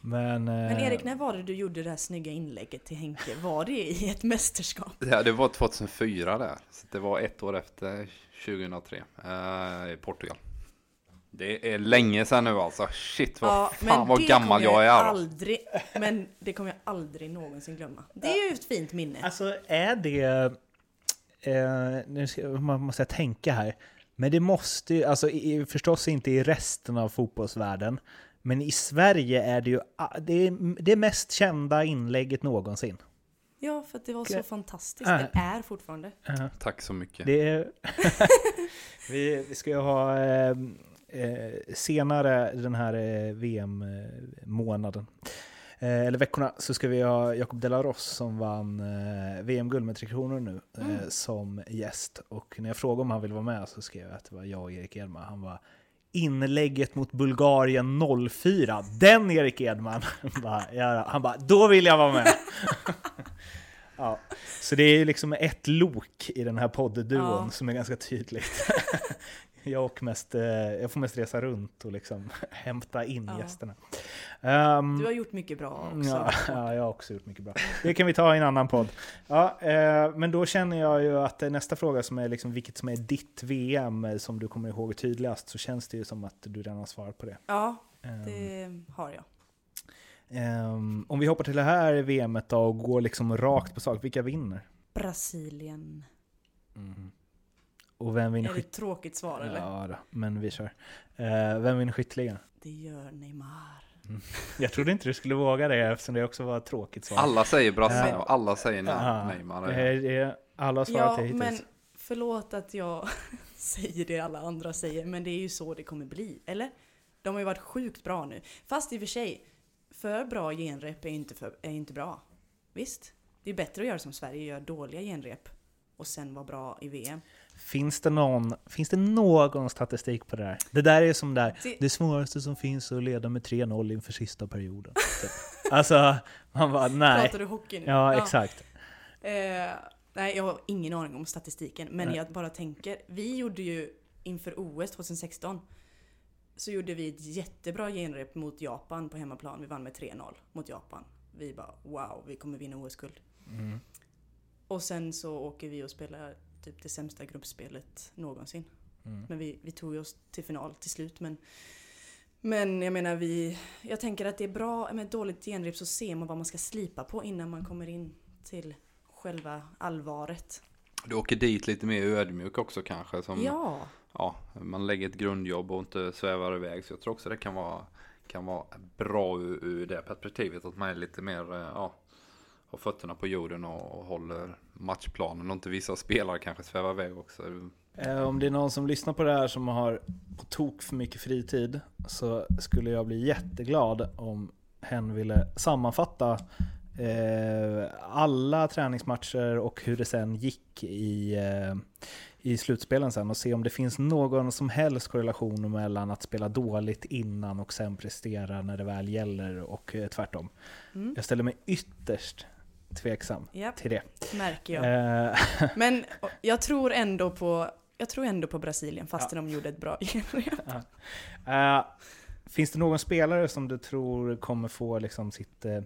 Men, Men eh, Erik, när var det du gjorde det här snygga inlägget till Henke? Var det i ett mästerskap? Ja, det var 2004 där, så det var ett år efter 2003 eh, i Portugal. Det är länge sedan nu alltså. Shit vad fan vad gammal kommer jag är. Aldrig, men det kommer jag aldrig någonsin glömma. Det är ju ett fint minne. Alltså är det... Eh, nu ska, man måste jag tänka här. Men det måste ju, alltså i, förstås inte i resten av fotbollsvärlden. Men i Sverige är det ju det, är det mest kända inlägget någonsin. Ja, för att det var så fantastiskt. Det är fortfarande. Tack så mycket. Det är, vi, vi ska ju ha eh, eh, senare den här eh, VM-månaden, eh, eller veckorna, så ska vi ha Jakob Delaros som vann eh, VM-guld med Tre Kronor nu eh, Mm. som gäst. Och när jag frågade om han ville vara med så skrev jag att det var jag och Erik Edman. Han var inlägget mot Bulgarien 04, den Erik Edman! Han bara, då vill jag vara med! ja, så det är ju liksom ett lok i den här poddduon Ja. som är ganska tydligt. jag, och mest, eh, jag får mest resa runt och liksom hämta in Ja. gästerna. Ehm, Du har gjort mycket bra också. Ja, ja, jag har också gjort mycket bra. Det kan vi ta i en annan podd. Ja, eh, men då känner jag ju att nästa fråga som är liksom vilket som är ditt VM eh, som du kommer ihåg tydligast så känns det ju som att du redan har svarat på det. Ja, Ehm, det har jag. ehm, om vi hoppar till det här VMet då och går liksom rakt på sak, vilka vinner? Brasilien. Och vem vinner Är det ett tråkigt svar eller? Ja, då, men vi kör. Eh, vem vinner skytteligan? Det gör Neymar. Jag trodde inte du skulle våga det eftersom det också var ett tråkigt svar. Alla säger Brasse Ja. och alla säger Ja, Neymar. är- alla har svarat Ja, hittills. men förlåt att jag säger det alla andra säger, men det är ju så det kommer bli. Eller? De har ju varit sjukt bra nu. Fast i och för sig, för bra genrep är inte, för, är inte bra. Visst? Det är bättre att göra som Sverige gör, dåliga genrep. och sen vara bra i VM. Finns det, någon, finns det någon statistik på det där? Det där är som där, Det- det svåraste som finns är att leda med 3-0 inför sista perioden. Typ. alltså, man bara nej. Pratar du hockey nu? Ja, exakt. Eh, nej, jag har ingen aning om statistiken. Men Nej. jag bara tänker, vi gjorde ju inför OS 2016 så gjorde vi ett jättebra genrep mot Japan på hemmaplan. Vi vann med 3-0 mot Japan. Vi bara wow, vi kommer vinna OS-guld. Mm. Och sen så åker vi och spelar typ det sämsta gruppspelet någonsin. Mm. Men vi, vi tog oss till final till slut. Men, men jag menar, vi, jag tänker att det är bra med ett dåligt genrep så ser man vad man ska slipa på innan man kommer in till själva allvaret. Du åker dit lite mer ödmjuk också kanske. Som, Ja, ja, man lägger ett grundjobb och inte svävar iväg. Så jag tror också det kan vara, kan vara bra ur, ur det perspektivet. Att man är lite mer, eh, ja, har fötterna på jorden och, och håller matchplanen. Och inte vissa spelare kanske svävar iväg också. Eh, Om det är någon som lyssnar på det här som har på tok för mycket fritid så skulle jag bli jätteglad om hen ville sammanfatta eh, alla träningsmatcher och hur det sen gick i, eh, i slutspelen sen och se om det finns någon som helst korrelation mellan att spela dåligt innan och sen prestera när det väl gäller och tvärtom. mm. Jag ställer mig ytterst tveksam Japp. till det. märker jag. Eh, Men jag tror ändå på, jag tror ändå på Brasilien fastän de gjorde ett bra genrep. Eh, finns det någon spelare som du tror kommer få liksom sitt, eh,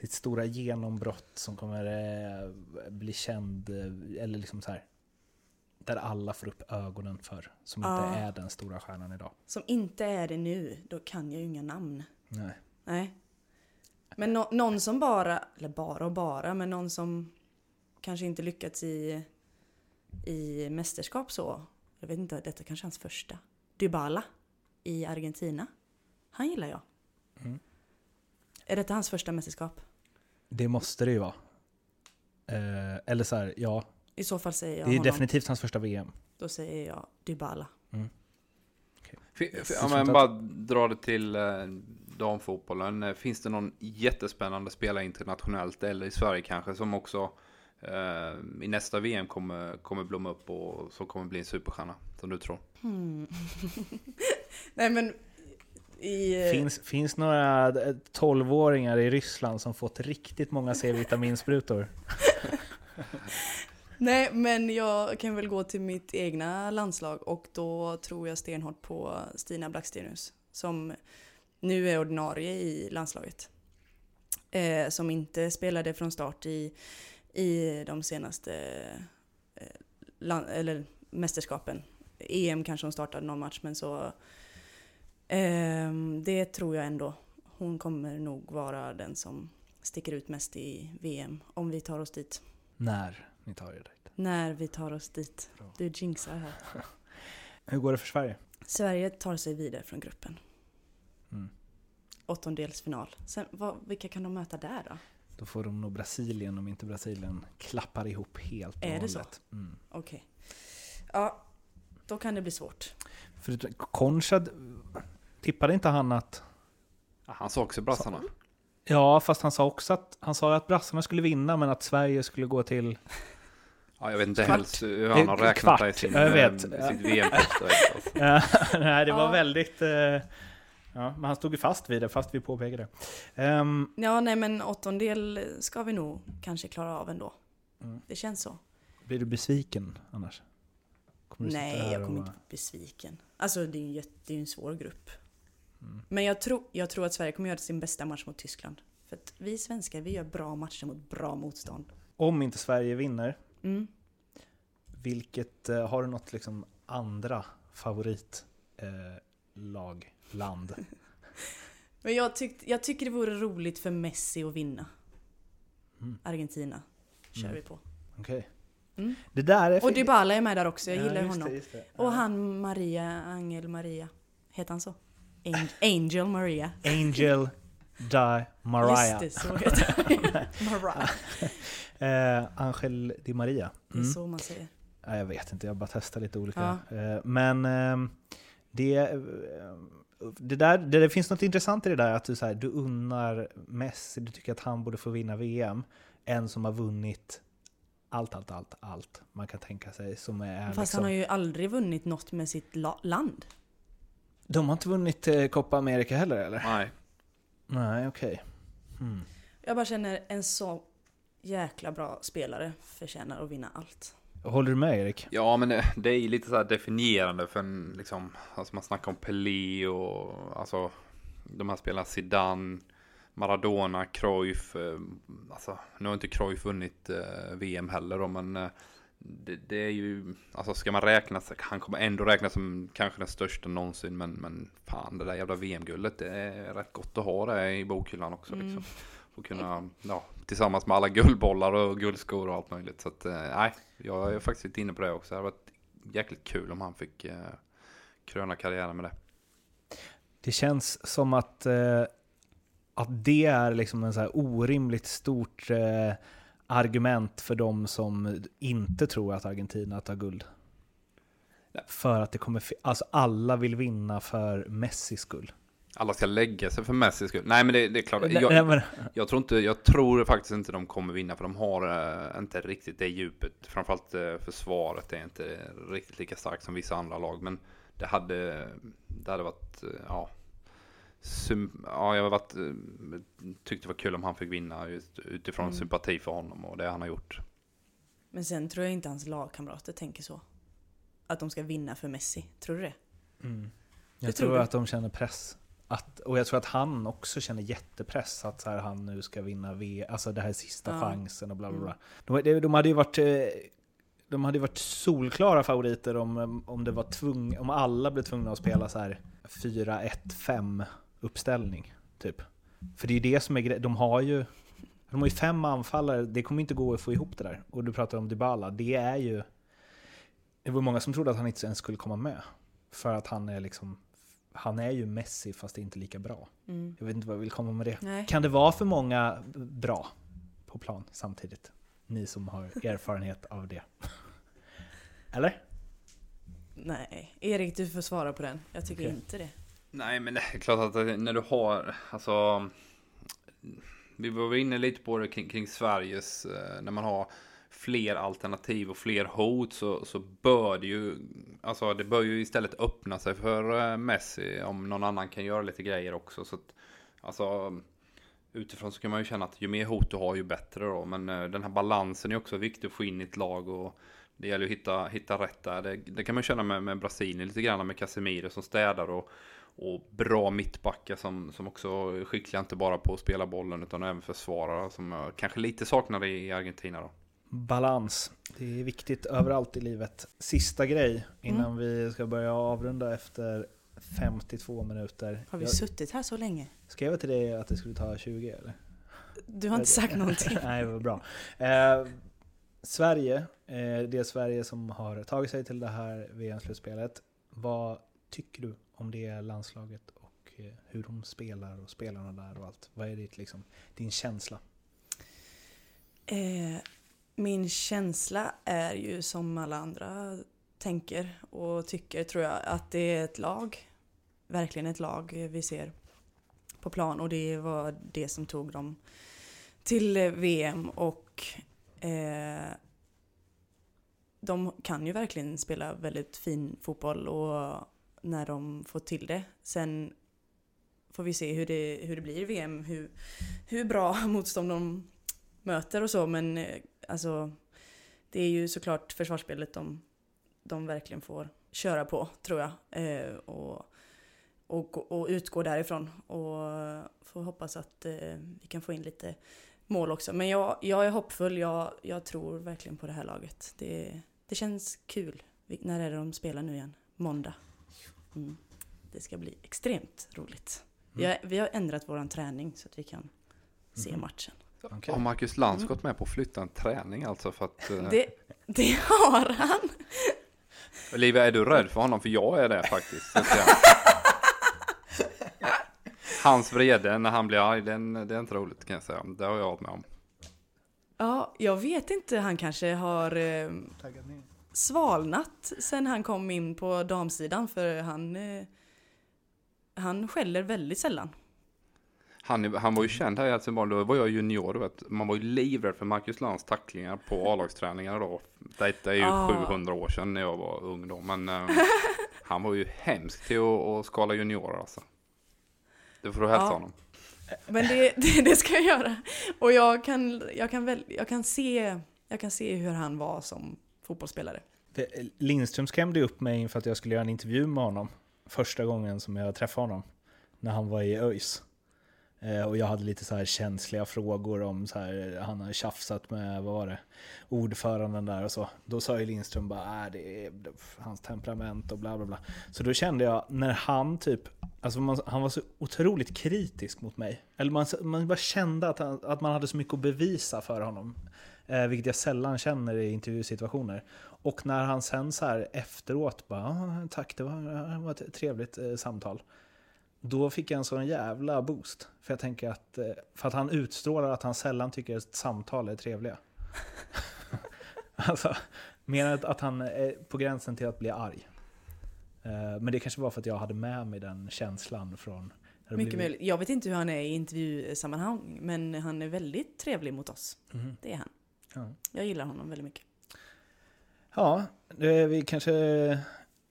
sitt stora genombrott som kommer bli känd, eller liksom så här, där alla får upp ögonen för, som Ja. inte är den stora stjärnan idag? Som inte är det nu, då kan jag ju inga namn. Nej. Nej. Men nå- någon som bara, eller bara och bara, men någon som kanske inte lyckats i, i mästerskap så. Jag vet inte, detta kanske är hans första. Dybala i Argentina. Han gillar jag. Mm. Är detta hans första mästerskap? Det måste det ju vara. Eh, eller så här, ja, I så fall säger jag det är honom. definitivt hans första VM. Då säger jag Dybala. Fi- Yes. fi- Ja, men bara dra det till eh, damfotbollen. Eh, Finns det någon jättespännande spelare internationellt eller i Sverige kanske som också eh, i nästa VM kommer, kommer blomma upp och som kommer bli en superstjärna som du tror? Hmm. Nej men i... eh, Finns, finns några eh, 12-åringar i Ryssland som fått riktigt många C-vitaminsprutor? Nej, men jag kan väl gå till mitt egna landslag och då tror jag stenhårt på Stina Blackstenius som nu är ordinarie i landslaget. Eh, som inte spelade från start i, i de senaste eh, land, eller mästerskapen. EM kanske hon startade någon match men så eh, det tror jag ändå. Hon kommer nog vara den som sticker ut mest i VM om vi tar oss dit. När ni tar er dit. När vi tar oss dit. Du jinxar här. Hur går det för Sverige? Sverige tar sig vidare från gruppen. Mm. Åttondelsfinal. Sen, vad, vilka kan de möta där då? Då får de nog Brasilien om inte Brasilien klappar ihop helt och Är det så? hållet. Mm. Okej. Ja, då kan det bli svårt. För Konrad, tippade inte han att... Ja, han sa också brassarna. Ja, fast han sa också att han sa att brassarna skulle vinna men att Sverige skulle gå till... Ja, jag vet inte helst hur han har räknat kvart. det i sin, Jag vet. sitt. Alltså. Nej, det var Ja. väldigt... eh, Ja, men han stod ju fast vid det, fast vi påpekade det. Ehm, Ja, nej men åttondel ska vi nog kanske klara av ändå. Mm. Det känns så. blir du besviken annars? Kommer Nej, jag och kommer bara- inte bli besviken. Alltså det är ju en, jätte- det är en svår grupp. Mm. Men jag, tror jag tror att Sverige kommer göra sin bästa match mot Tyskland. För att vi svenskar, vi gör bra matcher mot bra motstånd. Om inte Sverige vinner, Mm. vilket... eh, har du något liksom andra favorit eh, land? Men jag, tyckt, jag tycker det vore roligt för Messi att vinna. Mm. Argentina kör Mm. vi på. Okej. Mm. Det där är... Och Dybala är med där också, jag Ja, gillar honom. det, det. Och han Maria, Angel Maria. Heter han så? Angel, Angel Maria. Angel Di Mariah. Just det, så heter han. Mariah. Eh, Angel Di Maria. Det är Mm. så man säger. Ja, jag vet inte, jag bara testar lite olika. Ja. Eh, men ehm, det, eh, det, där, det, det finns något intressant i det där att du, så här, du unnar Messi, du tycker att han borde få vinna VM. En som har vunnit allt, allt, allt, allt man kan tänka sig som är Fast liksom, han har ju aldrig vunnit något med sitt la- land. De har inte vunnit eh, Copa America heller eller? Nej. Nej, okej. Hmm. Jag bara känner en så jäkla bra spelare förtjänar att vinna allt. Håller du med Erik? Ja, men det, det är ju lite så här definierande för en, liksom, alltså man snackar om Pelé och alltså de här spelarna Zidane, Maradona, Cruyff. Eh, alltså, nu har inte Cruyff vunnit eh, VM heller då, men eh, det, det, är ju, alltså ska man räkna, han kommer ändå räknas som kanske den största någonsin, men, men fan det där jävla VM-guldet, det är rätt gott att ha det i bokhyllan också Mm. liksom. Och kunna, ja, tillsammans med alla guldbollar och guldskor och allt möjligt. Så att, eh, nej, jag är faktiskt lite inne på det också. Det hade varit jäkligt kul om han fick eh, kröna karriären med det. Det känns som att, eh, att det är liksom en så här orimligt stort eh, argument för de som inte tror att Argentina tar guld. Nej. För att det kommer, alltså alla vill vinna för Messis skull. Alla ska lägga sig för Messi skull. Nej men det, det är klart. Jag, nej, men, jag, tror inte, jag tror faktiskt inte de kommer vinna för de har eh, inte riktigt det djupet. Framförallt eh, försvaret är inte riktigt lika starkt som vissa andra lag. Men det hade, det hade varit, eh, ja. Sym, ja, jag har varit, tyckte det var kul om han fick vinna just utifrån Mm. sympati för honom och det han har gjort. Men sen tror jag inte hans lagkamrater tänker så. Att de ska vinna för Messi. Tror du det? mm. Det Jag tror tror att de känner press. Att, och jag tror att han också känner jättepress att så här, han nu ska vinna V, alltså det här är sista Ja. chansen och bla bla Mm. bla. De, de, de hade ju varit, eh, de hade varit solklara favoriter om, om det var tvung, om alla blev tvungna att spela så här 4-1-5 uppställning, typ. För det är ju det som är grejen, de har ju de har ju fem anfallare, det kommer inte gå att få ihop det där. Och du pratar om Dybala, det är ju... Det var många som trodde att han inte ens skulle komma med. För att han är liksom... Han är ju Messi fast inte lika bra. Mm. Jag vet inte vad jag vill komma med det. Nej. Kan det vara för många bra på plan samtidigt? Ni som har erfarenhet av det. Eller? Nej. Erik, du får svara på den. Jag tycker Okej. inte det. Nej, men det är klart att det- när du har, alltså. Vi var inne lite på det kring, kring Sveriges, eh, när man har fler alternativ och fler hot så, så bör det ju, alltså det bör ju istället öppna sig för eh, Messi om någon annan kan göra lite grejer också. Så att, alltså, utifrån så kan man ju känna att ju mer hot du har ju bättre då. Men eh, den här balansen är också viktig att få in i ett lag och det gäller att hitta, hitta rätt där. Det, det kan man känna med, med Brasilien lite grann med Casemiro som städar och, och bra mittbackar som, som också är skickliga inte bara på att spela bollen utan även försvarare som jag kanske lite saknar i Argentina då. Balans. Det är viktigt överallt i livet. Sista grej innan Mm. vi ska börja avrunda efter 52 minuter. Har vi Jag suttit här så länge? skrev jag till dig att det skulle ta 20 eller? Du har inte sagt någonting. Nej, vad bra. Eh, Sverige, eh, det Sverige som har tagit sig till det här VM-slutspelet. Vad tycker du om det landslaget och eh, hur de spelar och spelarna där och allt? Vad är ditt, liksom, din känsla? Eh, min känsla är ju som alla andra tänker och tycker tror jag att det är ett lag. Verkligen ett lag vi ser på plan och det var det som tog dem till VM och eh, de kan ju verkligen spela väldigt fin fotboll och när de får till det. Sen får vi se hur det, hur det blir i VM, hur, hur bra motstånd de möter och så men eh, alltså det är ju såklart försvarsspelet de, de verkligen får köra på tror jag. Eh, och, och, och utgå därifrån och får hoppas att eh, vi kan få in lite mål också. Men jag, jag är hoppfull, jag, jag tror verkligen på det här laget. Det, det känns kul. När är det de spelar nu igen? Måndag. Mm. Det ska bli extremt roligt. Vi har, vi har ändrat våran träning så att vi kan se Mhm. matchen. Okej. Har Marcus Lantz gått med på att flytta en träning alltså för att... eh, Det, det har han! Olivia, är du rädd för honom? För jag är det faktiskt. Hans vrede när han blir arg, den, det är inte roligt kan jag säga. Det har jag varit med om. Ja, jag vet inte. Han kanske har eh, svalnat sen han kom in på damsidan för han, eh, han skäller väldigt sällan. Han, han var ju känd här i Helsingborg, då var jag junior, vet. Man var ju livrädd för Marcus Lantz tacklingar på A-lagsträningar då. Detta är ju Ah. 700 år sedan när jag var ung då, men eh, han var ju hemsk till att, att skala juniorer alltså. Det får du hälsa Ja. honom. Men det, det, det ska jag göra. Och jag kan, jag, kan väl, jag, kan se, jag kan se hur han var som fotbollsspelare. För Lindström skrämde upp mig inför att jag skulle göra en intervju med honom. Första gången som jag träffade honom. När han var i ÖIS. Eh, och jag hade lite så här känsliga frågor om så här, han har tjafsat med, vad var det, ordföranden där och så. Då sa ju Lindström bara, äh, det är hans temperament och bla bla bla. Så då kände jag, när han typ, alltså man, han var så otroligt kritisk mot mig. Eller man, man bara kände att, han, att man hade så mycket att bevisa för honom. Eh, vilket jag sällan känner i intervjusituationer. Och när han sen så här efteråt bara "Ah, tack, det var, det var ett trevligt eh, samtal. Då fick jag en sån jävla boost. För jag tänker att, eh, för att han utstrålar att han sällan tycker att samtal är trevliga. alltså, mer än att, han är på gränsen till att bli arg. Eh, men det kanske var för att jag hade med mig den känslan från... Mycket blev- möjligt. Jag vet inte hur han är i intervjusammanhang, men han är väldigt trevlig mot oss. Mhm. Det är han. Ja. Jag gillar honom väldigt mycket. Ja, vi kanske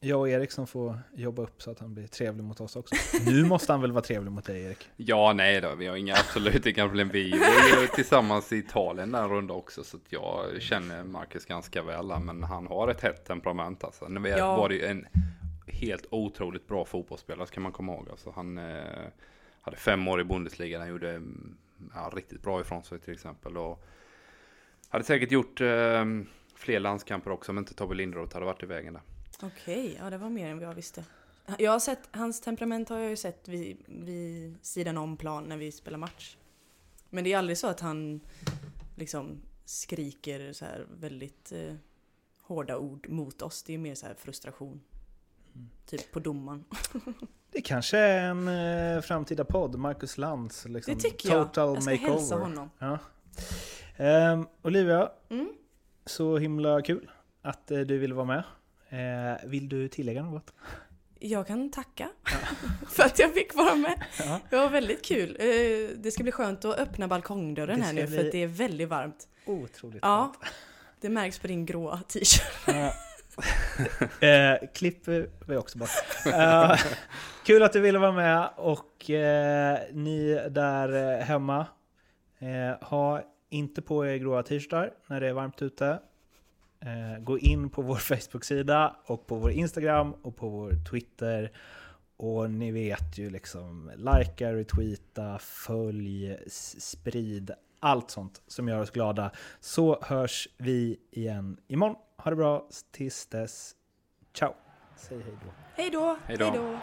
jag och Erik som får jobba upp så att han blir trevlig mot oss också. Nu måste han väl vara trevlig mot dig Erik? Ja, nej då, vi har inga absolut inga problem. Vi var ju tillsammans i Italien den runda också, så att jag känner Marcus ganska väl, men han har ett hett temperament alltså. Nu var Ja. var det ju en helt otroligt bra fotbollsspelare, ska man komma ihåg. Alltså, han eh, hade fem år i Bundesliga, han gjorde ja, riktigt bra ifrån sig till exempel. Och hade säkert gjort eh, fler landskamper också, om inte Tobbe Lindroth hade varit i vägen där. Okej, ja det var mer än vad jag visste. Jag har sett, hans temperament har jag ju sett vid, vid sidan om plan när vi spelar match. Men det är aldrig så att han liksom skriker så här väldigt eh, hårda ord mot oss. Det är mer så här frustration. Typ på domaren. Det kanske är en eh, framtida podd, Marcus Lantz. Liksom, Det tycker jag. Total Jag ska makeover. hälsa honom. Ja. Ehm, Olivia, Mm. så himla kul att eh, du ville vara med. Eh, vill du tillägga något? Jag kan tacka för att jag fick vara med. Ja. Det var väldigt kul. Eh, Det ska bli skönt att öppna balkongdörren här nu för att det är väldigt varmt. Otroligt Ja, det märks på din gråa t-shirt. Ja. eh, klipper vi också bort. Eh, kul att du ville vara med och eh, ni där eh, hemma, eh, ha inte på er gråa t-shirtar när det är varmt ute. Eh, gå in på vår Facebook-sida och på vår Instagram och på vår Twitter. Och ni vet ju liksom, likea, retweeta, följ, sprid, allt sånt som gör oss glada. Så hörs vi igen imorgon. Ha det bra tills dess. Ciao! Säg hej då. Hej då! Hej då. Hej då!